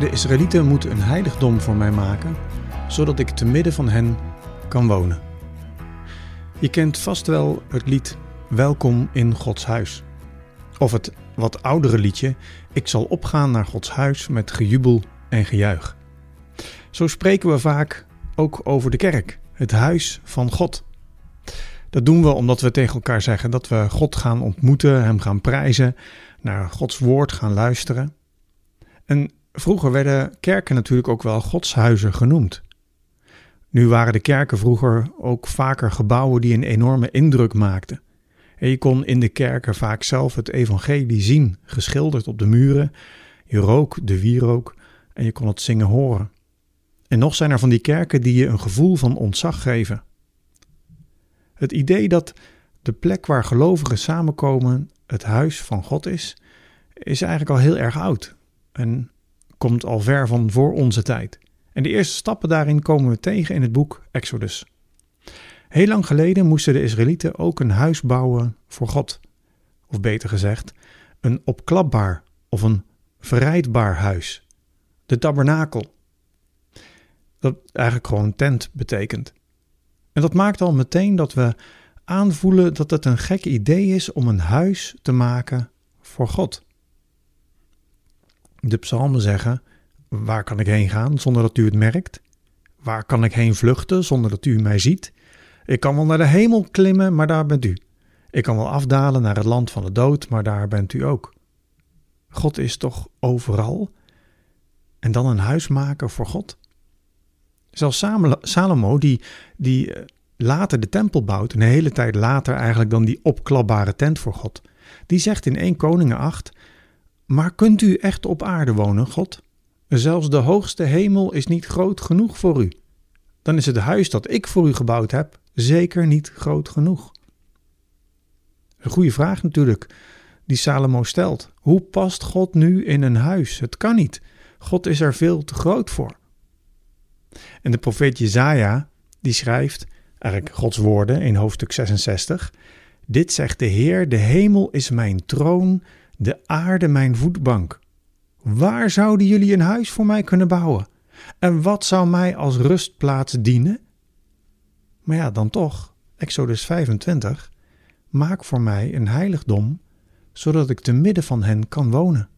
De Israëlieten moeten een heiligdom voor mij maken, zodat ik te midden van hen kan wonen. Je kent vast wel het lied Welkom in Gods huis. Of het wat oudere liedje Ik zal opgaan naar Gods huis met gejubel en gejuich. Zo spreken we vaak ook over de kerk, het huis van God. Dat doen we omdat we tegen elkaar zeggen dat we God gaan ontmoeten, Hem gaan prijzen, naar Gods woord gaan luisteren. En vroeger werden kerken natuurlijk ook wel godshuizen genoemd. Nu waren de kerken vroeger ook vaker gebouwen die een enorme indruk maakten. En je kon in de kerken vaak zelf het evangelie zien, geschilderd op de muren. Je rook de wierook en je kon het zingen horen. En nog zijn er van die kerken die je een gevoel van ontzag geven. Het idee dat de plek waar gelovigen samenkomen het huis van God is, is eigenlijk al heel erg oud en komt al ver van voor onze tijd. En de eerste stappen daarin komen we tegen in het boek Exodus. Heel lang geleden moesten de Israëlieten ook een huis bouwen voor God. Of beter gezegd, een opklapbaar of een verrijdbaar huis. De tabernakel. Dat eigenlijk gewoon tent betekent. En dat maakt al meteen dat we aanvoelen dat het een gek idee is om een huis te maken voor God. De psalmen zeggen: Waar kan ik heen gaan zonder dat u het merkt? Waar kan ik heen vluchten zonder dat u mij ziet? Ik kan wel naar de hemel klimmen, maar daar bent u. Ik kan wel afdalen naar het land van de dood, maar daar bent u ook. God is toch overal? En dan een huis maken voor God? Zelfs Salomo, die, die eh, later de tempel bouwt, een hele tijd later eigenlijk dan die opklapbare tent voor God, die zegt in 1 Koningen 8: Maar kunt u echt op aarde wonen, God? Zelfs de hoogste hemel is niet groot genoeg voor u. Dan is het huis dat ik voor u gebouwd heb zeker niet groot genoeg. Een goede vraag natuurlijk, die Salomo stelt. Hoe past God nu in een huis? Het kan niet. God is er veel te groot voor. En de profeet Jezaja, die schrijft, eigenlijk Gods woorden in hoofdstuk 66. Dit zegt de Heer, de hemel is mijn troon, de aarde mijn voetbank. Waar zouden jullie een huis voor mij kunnen bouwen? En wat zou mij als rustplaats dienen? Maar ja, dan toch, Exodus 25, maak voor mij een heiligdom, zodat ik te midden van hen kan wonen.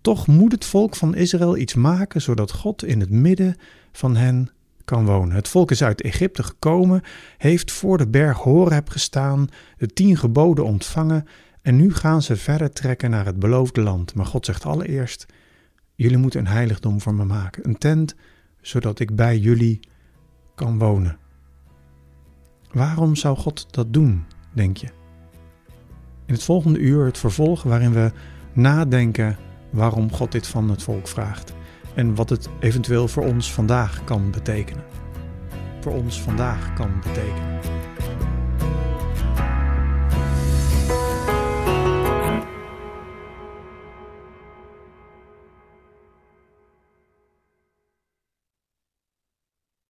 Toch moet het volk van Israël iets maken, zodat God in het midden van hen kan wonen. Het volk is uit Egypte gekomen, heeft voor de berg Horeb gestaan, de tien geboden ontvangen en nu gaan ze verder trekken naar het beloofde land. Maar God zegt allereerst: Jullie moeten een heiligdom voor me maken, een tent, zodat ik bij jullie kan wonen. Waarom zou God dat doen, denk je? In het volgende uur het vervolg waarin we nadenken waarom God dit van het volk vraagt en wat het eventueel voor ons vandaag kan betekenen. Voor ons vandaag kan betekenen.